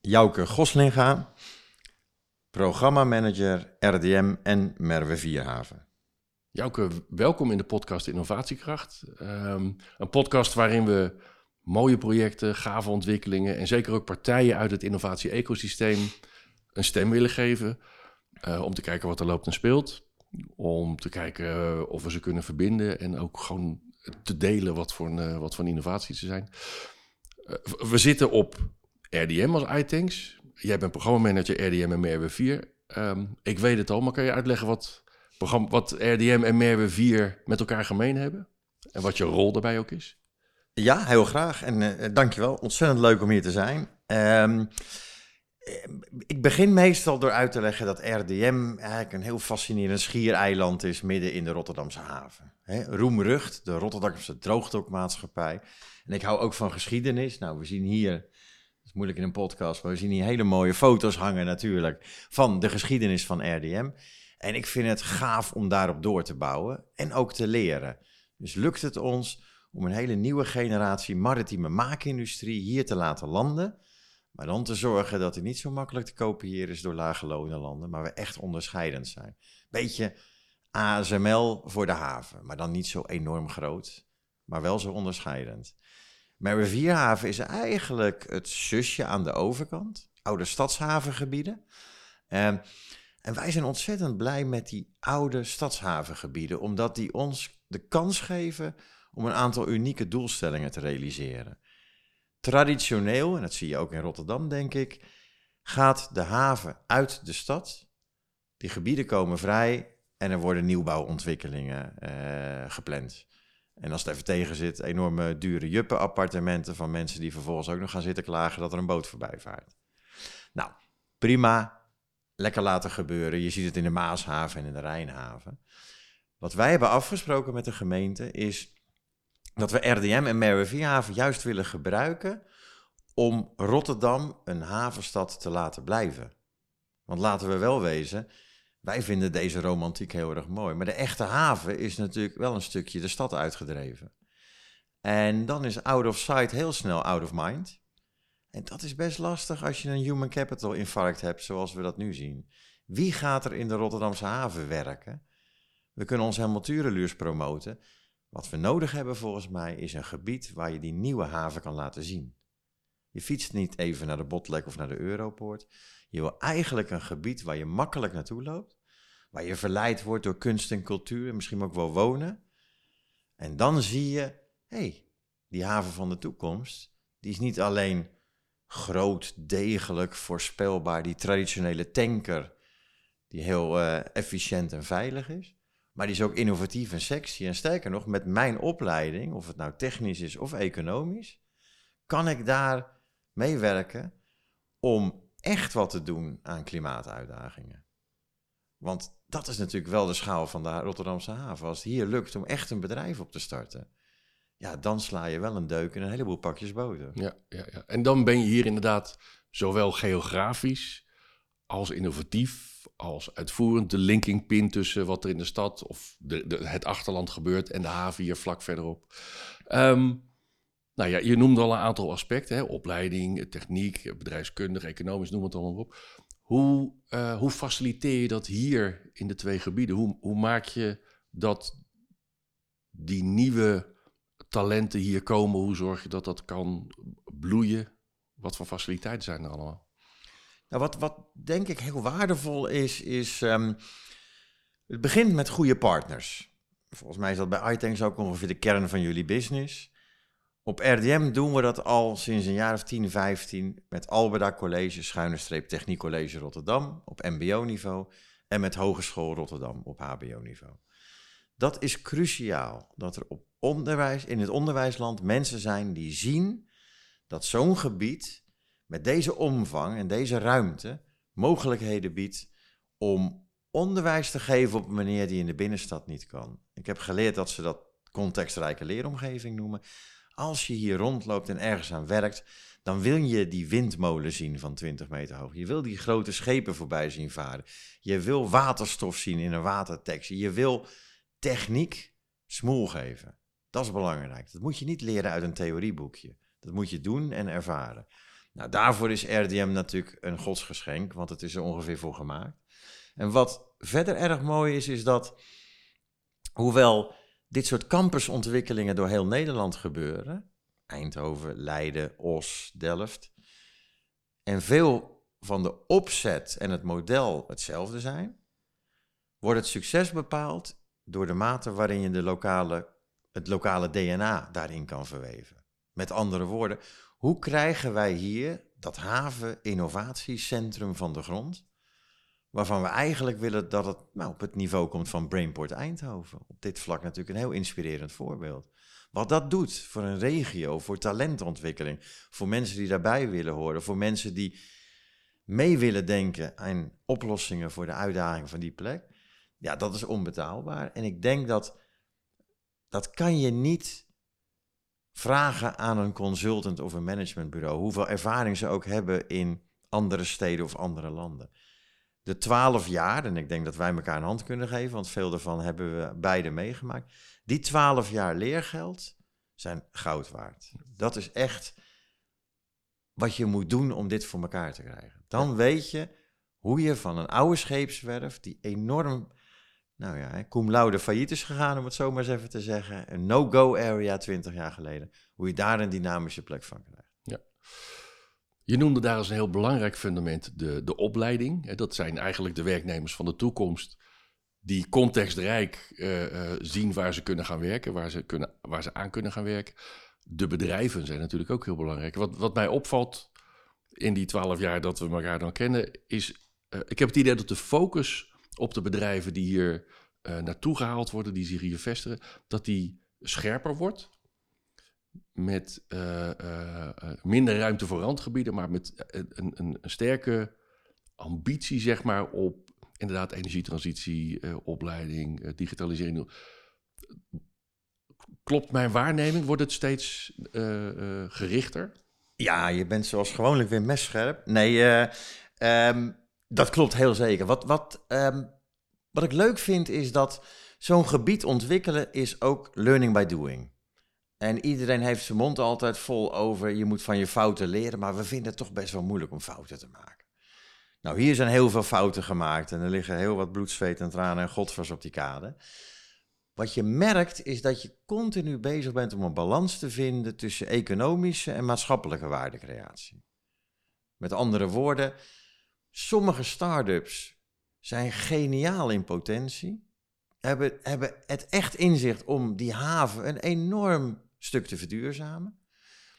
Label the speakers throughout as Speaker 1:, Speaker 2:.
Speaker 1: Jouke Goslinga, programmamanager RDM en Merwe Vierhaven.
Speaker 2: Jouke, welkom in de podcast Innovatiekracht. Um, een podcast waarin we mooie projecten, gave ontwikkelingen en zeker ook partijen uit het innovatie-ecosysteem een stem willen geven. Uh, om te kijken wat er loopt en speelt. Om te kijken of we ze kunnen verbinden en ook gewoon te delen wat voor, een, uh, wat voor innovaties er zijn. We zitten op RDM als iTanks. Jij bent programmamanager RDM en Merwe 4. Um, ik weet het al, maar kan je uitleggen wat, wat RDM en Merwe 4 met elkaar gemeen hebben? En wat je rol daarbij ook is?
Speaker 1: Ja, heel graag. En uh, dankjewel. Ontzettend leuk om hier te zijn. Um, ik begin meestal door uit te leggen dat RDM eigenlijk een heel fascinerend schiereiland is midden in de Rotterdamse haven. He, Roemrucht, de Rotterdamse droogdokmaatschappij. En ik hou ook van geschiedenis. Nou, we zien hier is moeilijk in een podcast, maar we zien hier hele mooie foto's hangen natuurlijk van de geschiedenis van RDM. En ik vind het gaaf om daarop door te bouwen en ook te leren. Dus lukt het ons om een hele nieuwe generatie maritieme maakindustrie hier te laten landen, maar dan te zorgen dat het niet zo makkelijk te kopiëren is door lage landen, maar we echt onderscheidend zijn. Beetje ASML voor de haven, maar dan niet zo enorm groot, maar wel zo onderscheidend. Maar Rivierhaven is eigenlijk het zusje aan de overkant, oude stadshavengebieden. Um, en wij zijn ontzettend blij met die oude stadshavengebieden, omdat die ons de kans geven om een aantal unieke doelstellingen te realiseren. Traditioneel, en dat zie je ook in Rotterdam, denk ik, gaat de haven uit de stad. Die gebieden komen vrij en er worden nieuwbouwontwikkelingen uh, gepland. En als het even tegen zit, enorme dure juppen-appartementen van mensen die vervolgens ook nog gaan zitten klagen dat er een boot voorbij vaart. Nou, prima, lekker laten gebeuren. Je ziet het in de Maashaven en in de Rijnhaven. Wat wij hebben afgesproken met de gemeente is dat we RDM en Merwevierhaven juist willen gebruiken om Rotterdam een havenstad te laten blijven. Want laten we wel wezen, wij vinden deze romantiek heel erg mooi. Maar de echte haven is natuurlijk wel een stukje de stad uitgedreven. En dan is out of sight heel snel out of mind. En dat is best lastig als je een human capital infarct hebt, zoals we dat nu zien. Wie gaat er in de Rotterdamse haven werken? We kunnen ons helemaal tureluurs promoten. Wat we nodig hebben volgens mij is een gebied waar je die nieuwe haven kan laten zien. Je fietst niet even naar de Botlek of naar de Europoort. Je wil eigenlijk een gebied waar je makkelijk naartoe loopt, waar je verleid wordt door kunst en cultuur en misschien ook wel wonen. En dan zie je, hé, hey, die haven van de toekomst, die is niet alleen groot, degelijk, voorspelbaar, die traditionele tanker, die heel uh, efficiënt en veilig is. Maar die is ook innovatief en sexy. En sterker nog, met mijn opleiding, of het nou technisch is of economisch, kan ik daar meewerken om echt wat te doen aan klimaatuitdagingen. Want dat is natuurlijk wel de schaal van de Rotterdamse haven. Als het hier lukt om echt een bedrijf op te starten, ja, dan sla je wel een deuk in een heleboel pakjes boter.
Speaker 2: Ja, ja, ja. En dan ben je hier inderdaad zowel geografisch als innovatief, als uitvoerend de linking pin tussen wat er in de stad of de, het achterland gebeurt en de haven hier vlak verderop. Um, nou ja, je noemde al een aantal aspecten, hè? opleiding, techniek, bedrijfskundig, economisch, noem het allemaal op. Hoe, uh, hoe faciliteer je dat hier in de twee gebieden? Hoe, hoe maak je dat die nieuwe talenten hier komen? Hoe zorg je dat dat kan bloeien? Wat voor faciliteiten zijn er allemaal?
Speaker 1: Nou, wat, wat denk ik heel waardevol is, is um, het begint met goede partners. Volgens mij is dat bij iTanks ook ongeveer de kern van jullie business. Op RDM doen we dat al sinds een jaar of 10, 15 met Alberda College, schuine streep Techniek College Rotterdam op MBO-niveau en met Hogeschool Rotterdam op HBO-niveau. Dat is cruciaal, dat er op onderwijs, in het onderwijsland mensen zijn die zien dat zo'n gebied met deze omvang en deze ruimte mogelijkheden biedt om onderwijs te geven op een manier die in de binnenstad niet kan. Ik heb geleerd dat ze dat contextrijke leeromgeving noemen. Als je hier rondloopt en ergens aan werkt, dan wil je die windmolen zien van 20 meter hoog. Je wil die grote schepen voorbij zien varen. Je wil waterstof zien in een watertaxi. Je wil techniek smoel geven. Dat is belangrijk. Dat moet je niet leren uit een theorieboekje. Dat moet je doen en ervaren. Nou, daarvoor is RDM natuurlijk een godsgeschenk, want het is er ongeveer voor gemaakt. En wat verder erg mooi is, is dat hoewel dit soort campusontwikkelingen door heel Nederland gebeuren, Eindhoven, Leiden, Os, Delft, en veel van de opzet en het model hetzelfde zijn, wordt het succes bepaald door de mate waarin je de lokale, het lokale DNA daarin kan verweven. Met andere woorden, hoe krijgen wij hier dat haven-innovatiecentrum van de grond? Waarvan we eigenlijk willen dat het nou, op het niveau komt van Brainport Eindhoven. Op dit vlak natuurlijk een heel inspirerend voorbeeld. Wat dat doet voor een regio, voor talentontwikkeling, voor mensen die daarbij willen horen, voor mensen die mee willen denken aan oplossingen voor de uitdagingen van die plek. Ja, dat is onbetaalbaar. En ik denk dat dat kan je niet vragen aan een consultant of een managementbureau, hoeveel ervaring ze ook hebben in andere steden of andere landen. De twaalf jaar, en ik denk dat wij elkaar een hand kunnen geven, want veel daarvan hebben we beide meegemaakt. Die twaalf jaar leergeld zijn goud waard. Dat is echt wat je moet doen om dit voor elkaar te krijgen. Dan weet je hoe je van een oude scheepswerf, die enorm nou ja, cum laude failliet is gegaan, om het zo maar eens even te zeggen. Een no-go area 20 jaar geleden. Hoe je daar een dynamische plek van krijgt.
Speaker 2: Ja. Je noemde daar als een heel belangrijk fundament de, de opleiding. Dat zijn eigenlijk de werknemers van de toekomst. Die contextrijk uh, zien waar ze kunnen gaan werken, waar ze, kunnen, waar ze aan kunnen gaan werken. De bedrijven zijn natuurlijk ook heel belangrijk. Wat, wat mij opvalt in die twaalf jaar dat we elkaar dan kennen, is. Uh, ik heb het idee dat de focus op de bedrijven die hier naartoe gehaald worden, die zich hier vestigen, dat die scherper wordt. Met uh, uh, minder ruimte voor randgebieden, maar met een, een, een, sterke ambitie, zeg maar, op inderdaad energietransitie, opleiding, digitalisering. Klopt mijn waarneming? Wordt het steeds gerichter?
Speaker 1: Ja, je bent zoals gewoonlijk weer messcherp. Nee, um, dat klopt heel zeker. Wat, wat, um, wat ik leuk vind is dat zo'n gebied ontwikkelen is ook learning by doing. En iedereen heeft zijn mond altijd vol over je moet van je fouten leren, maar we vinden het toch best wel moeilijk om fouten te maken. Nou, hier zijn heel veel fouten gemaakt en er liggen heel wat bloed, zweet en tranen en godvers op die kade. Wat je merkt is dat je continu bezig bent om een balans te vinden tussen economische en maatschappelijke waardecreatie. Met andere woorden, Sommige start-ups zijn geniaal in potentie, hebben, hebben het echt inzicht om die haven een enorm stuk te verduurzamen,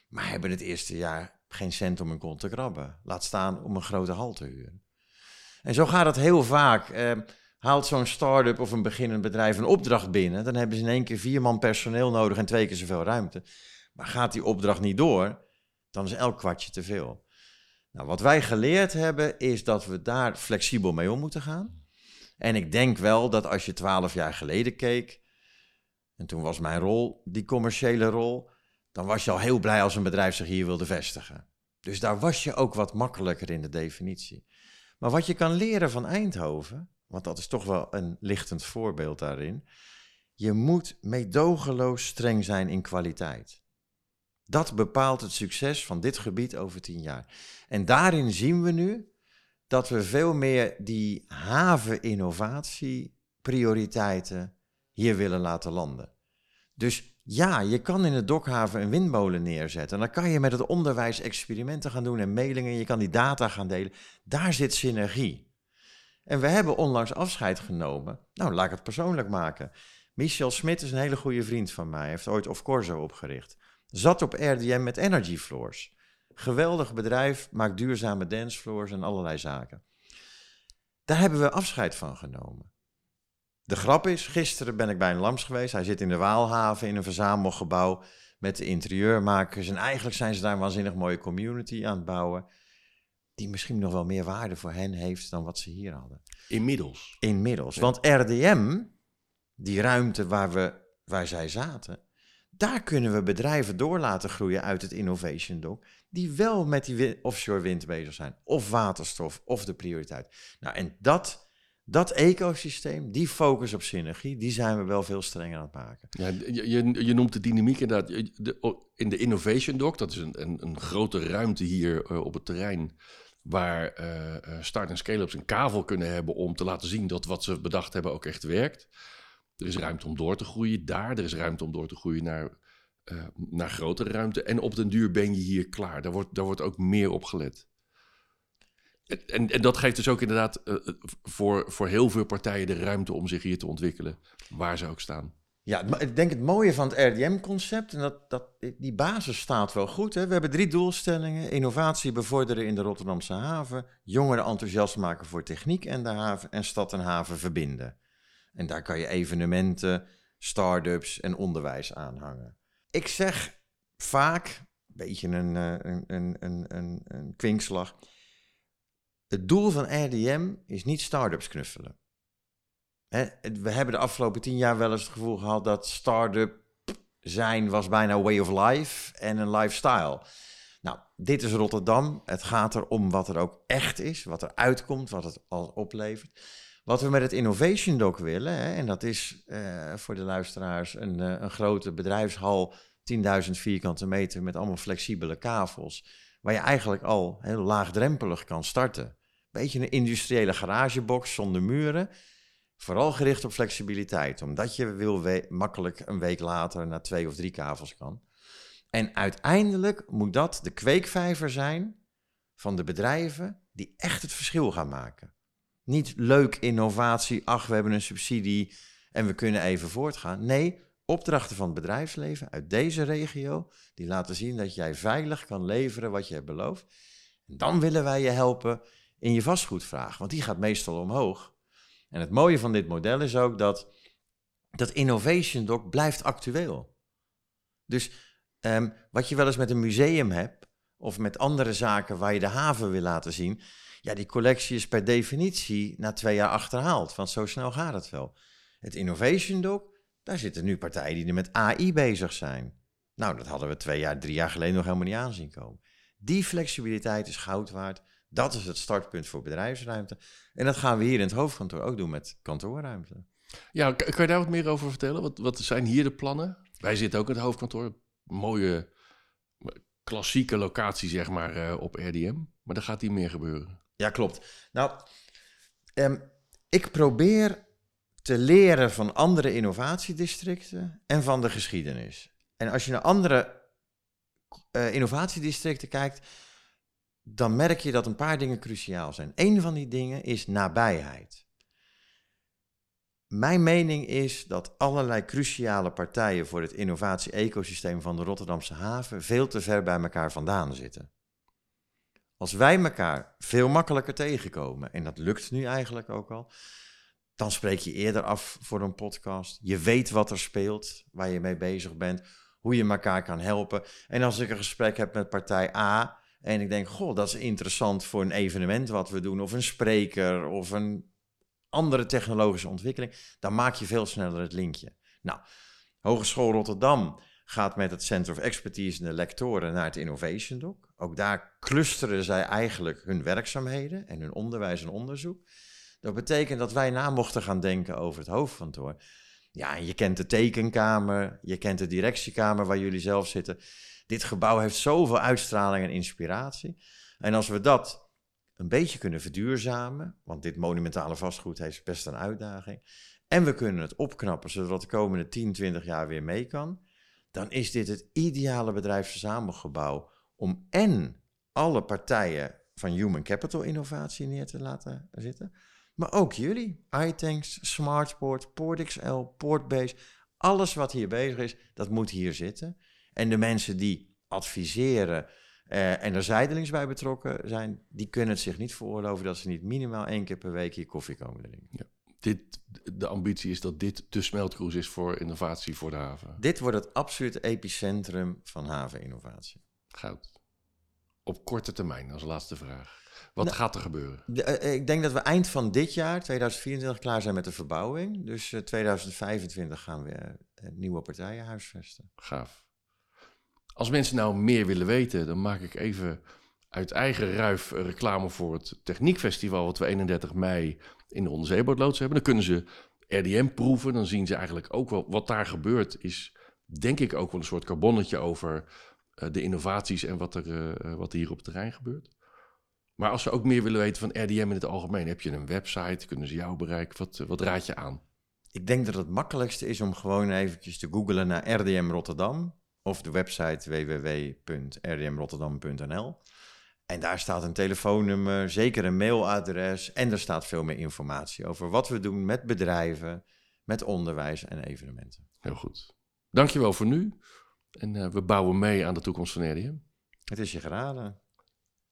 Speaker 1: maar hebben het eerste jaar geen cent om een kont te krabben. Laat staan om een grote hal te huren. En zo gaat het heel vaak. Eh, haalt zo'n start-up of een beginnend bedrijf een opdracht binnen, dan hebben ze in één keer vier man personeel nodig en twee keer zoveel ruimte. Maar gaat die opdracht niet door, dan is elk kwartje te veel. Nou, wat wij geleerd hebben is dat we daar flexibel mee om moeten gaan. En ik denk wel dat als je twaalf jaar geleden keek, en toen was mijn rol die commerciële rol, dan was je al heel blij als een bedrijf zich hier wilde vestigen. Dus daar was je ook wat makkelijker in de definitie. Maar wat je kan leren van Eindhoven, want dat is toch wel een lichtend voorbeeld daarin, je moet meedogenloos streng zijn in kwaliteit. Dat bepaalt het succes van dit gebied over tien jaar. En daarin zien we nu dat we veel meer die haven-innovatie prioriteiten hier willen laten landen. Dus ja, je kan in de dokhaven een windmolen neerzetten. En dan kan je met het onderwijs experimenten gaan doen en mailingen. Je kan die data gaan delen. Daar zit synergie. En we hebben onlangs afscheid genomen. Nou, laat ik het persoonlijk maken. Michel Smit is een hele goede vriend van mij. Hij heeft ooit Of Corso opgericht. Zat op RDM met Energy Floors. Geweldig bedrijf, maakt duurzame dancefloors en allerlei zaken. Daar hebben we afscheid van genomen. De grap is, gisteren ben ik bij een Lams geweest. Hij zit in de Waalhaven in een verzamelgebouw met de interieurmakers. En eigenlijk zijn ze daar een waanzinnig mooie community aan het bouwen. die misschien nog wel meer waarde voor hen heeft dan wat ze hier hadden.
Speaker 2: Inmiddels.
Speaker 1: Inmiddels. Want RDM, die ruimte waar, we, waar zij zaten, daar kunnen we bedrijven door laten groeien uit het Innovation Dock, die wel met die offshore wind bezig zijn, of waterstof, of de prioriteit. Nou, en dat dat ecosysteem, die focus op synergie, die zijn we wel veel strenger aan het maken.
Speaker 2: Ja, je, je, noemt de dynamiek inderdaad. in de Innovation Dock, dat is een, een, grote ruimte hier eh, op het terrein, waar uh, start- en scale-ups een kavel kunnen hebben om te laten zien dat wat ze bedacht hebben ook echt werkt. Er is ruimte om door te groeien daar, er is ruimte om door te groeien naar, naar grotere ruimte. En op den duur ben je hier klaar. Daar wordt, daar wordt ook meer op gelet. En, en dat geeft dus ook inderdaad uh, voor, voor heel veel partijen de ruimte om zich hier te ontwikkelen, waar ze ook staan.
Speaker 1: Ja, ik denk het mooie van het RDM-concept, en dat, dat, die basis staat wel goed. Hè? We hebben drie doelstellingen. Innovatie bevorderen in de Rotterdamse haven, jongeren enthousiast maken voor techniek en de haven, en stad en haven verbinden. En daar kan je evenementen, start-ups en onderwijs aanhangen. Ik zeg vaak, een beetje een, een, een, een, een, een kwinkslag, het doel van RDM is niet start-ups knuffelen. we hebben de afgelopen tien jaar wel eens het gevoel gehad dat start-up zijn was bijna way of life en een lifestyle. Nou, dit is Rotterdam. Het gaat erom wat er ook echt is, wat er uitkomt, wat het al oplevert. Wat we met het Innovation Dock willen, en dat is uh, voor de luisteraars een, uh, een grote bedrijfshal, 10.000 vierkante meter met allemaal flexibele kavels, waar je eigenlijk al heel laagdrempelig kan starten beetje een industriële garagebox zonder muren. Vooral gericht op flexibiliteit, omdat je wil makkelijk een week later naar twee of drie kavels kan. En uiteindelijk moet dat de kweekvijver zijn van de bedrijven die echt het verschil gaan maken. Niet leuk innovatie, ach we hebben een subsidie en we kunnen even voortgaan. Nee, opdrachten van het bedrijfsleven uit deze regio die laten zien dat jij veilig kan leveren wat je hebt beloofd. En dan willen wij je helpen in je vastgoedvraag, want die gaat meestal omhoog. En het mooie van dit model is ook dat dat innovation doc blijft actueel. Dus ehm, wat je wel eens met een museum hebt, of met andere zaken waar je de haven wil laten zien, ja, die collectie is per definitie na twee jaar achterhaald, want zo snel gaat het wel. Het innovation doc, daar zitten nu partijen die er met AI bezig zijn. Nou, dat hadden we twee jaar, drie jaar geleden nog helemaal niet aanzien komen. Die flexibiliteit is goud waard. Dat is het startpunt voor bedrijfsruimte. En dat gaan we hier in het hoofdkantoor ook doen met kantoorruimte.
Speaker 2: Ja, kan je daar wat meer over vertellen? Wat, wat zijn hier de plannen? Wij zitten ook in het hoofdkantoor. Mooie, klassieke locatie, zeg maar, uh, op RDM. Maar er gaat hier meer gebeuren.
Speaker 1: Ja, klopt. Nou, ehm, ik probeer te leren van andere innovatiedistricten en van de geschiedenis. En als je naar andere uh, innovatiedistricten kijkt, dan merk je dat een paar dingen cruciaal zijn. Een van die dingen is nabijheid. Mijn mening is dat allerlei cruciale partijen voor het innovatie-ecosysteem van de Rotterdamse haven veel te ver bij elkaar vandaan zitten. Als wij elkaar veel makkelijker tegenkomen, en dat lukt nu eigenlijk ook al, dan spreek je eerder af voor een podcast. Je weet wat er speelt, waar je mee bezig bent, hoe je elkaar kan helpen. En als ik een gesprek heb met partij A, en ik denk, goh, dat is interessant voor een evenement wat we doen, of een spreker, of een andere technologische ontwikkeling. Dan maak je veel sneller het linkje. Nou, Hogeschool Rotterdam gaat met het Center of Expertise en de lectoren naar het Innovation Dock. Ook daar clusteren zij eigenlijk hun werkzaamheden en hun onderwijs en onderzoek. Dat betekent dat wij na mochten gaan denken over het hoofdkantoor. Ja, je kent de tekenkamer, je kent de directiekamer waar jullie zelf zitten dit gebouw heeft zoveel uitstraling en inspiratie. En als we dat een beetje kunnen verduurzamen, want dit monumentale vastgoed heeft best een uitdaging, en we kunnen het opknappen zodat de komende 10, 20 jaar weer mee kan, dan is dit het ideale bedrijfsverzamelgebouw om en alle partijen van human capital innovatie neer te laten zitten, maar ook jullie, iTanks, Smartport, PortXL, Portbase, alles wat hier bezig is, dat moet hier zitten. En de mensen die adviseren uh, en er zijdelings bij betrokken zijn, die kunnen het zich niet veroorloven dat ze niet minimaal één keer per week hier koffie komen drinken. Ja.
Speaker 2: Dit, de ambitie is dat dit de smeltkroes is voor innovatie voor de haven.
Speaker 1: Dit wordt het absolute epicentrum van haveninnovatie.
Speaker 2: Goud. op korte termijn als laatste vraag? Wat
Speaker 1: Nou,
Speaker 2: gaat er gebeuren?
Speaker 1: De- eh, ik denk dat we eind van dit jaar, 2024, klaar zijn met de verbouwing. Dus eh, 2025 gaan we eh, nieuwe partijen huisvesten.
Speaker 2: Gaaf. Als mensen nou meer willen weten, dan maak ik even uit eigen ruif reclame voor het Techniekfestival, wat we 31 mei in de onderzeebootloods hebben. Dan kunnen ze RDM proeven, dan zien ze eigenlijk ook wel wat daar gebeurt, is denk ik ook wel een soort carbonnetje over eh, de innovaties en wat er, eh, wat er hier op het terrein gebeurt. Maar als ze ook meer willen weten van RDM in het algemeen, heb je een website, kunnen ze jou bereiken, wat, eh, wat raad je aan?
Speaker 1: Ik denk dat het makkelijkste is om gewoon eventjes te googlen naar RDM Rotterdam of de website www.rdmrotterdam.nl. En daar staat een telefoonnummer, zeker een mailadres en er staat veel meer informatie over wat we doen met bedrijven, met onderwijs en evenementen.
Speaker 2: Heel goed. Dankjewel voor nu. En eh, we bouwen mee aan de toekomst van RDM.
Speaker 1: Het is je geraden.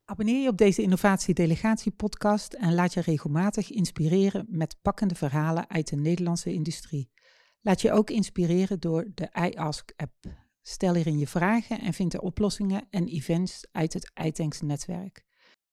Speaker 3: Abonneer je op deze Innovatie Delegatie podcast en laat je regelmatig inspireren met pakkende verhalen uit de Nederlandse industrie. Laat je ook inspireren door de iAsk-app. Stel hierin je vragen en vind de oplossingen en events uit het iTanks netwerk.